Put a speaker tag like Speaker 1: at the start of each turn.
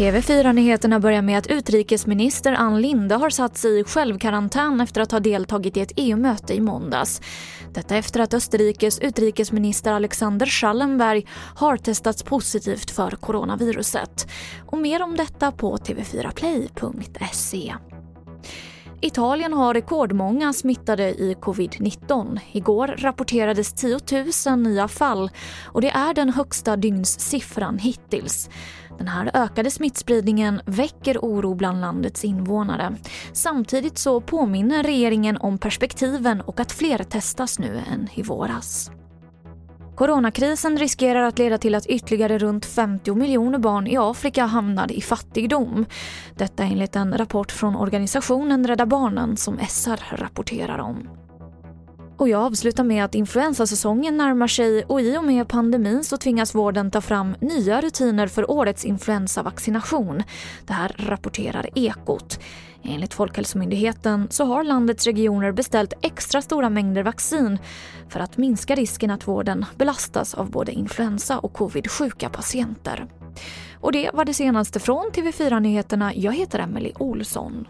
Speaker 1: TV4-nyheterna börjar med att utrikesminister Ann Linde har satt sig i självkarantän efter att ha deltagit i ett EU-möte i måndags. Detta efter att Österrikes utrikesminister Alexander Schallenberg har testats positivt för coronaviruset. Och mer om detta på tv4play.se. Italien har rekordmånga smittade i covid-19. Igår rapporterades 10 000 nya fall och det är den högsta dygnssiffran hittills. Den här ökade smittspridningen väcker oro bland landets invånare. Samtidigt så påminner regeringen om perspektiven och att fler testas nu än i våras. Coronakrisen riskerar att leda till att ytterligare runt 50 miljoner barn i Afrika hamnar i fattigdom. Detta enligt en rapport från organisationen Rädda Barnen som SR rapporterar om. Och jag avslutar med att influensasäsongen närmar sig och i och med pandemin så tvingas vården ta fram nya rutiner för årets influensavaccination. Det här rapporterar Ekot. Enligt Folkhälsomyndigheten så har landets regioner beställt extra stora mängder vaccin för att minska risken att vården belastas av både influensa och covid-sjuka patienter. Och det var det senaste från TV4 Nyheterna. Jag heter Emily Olsson.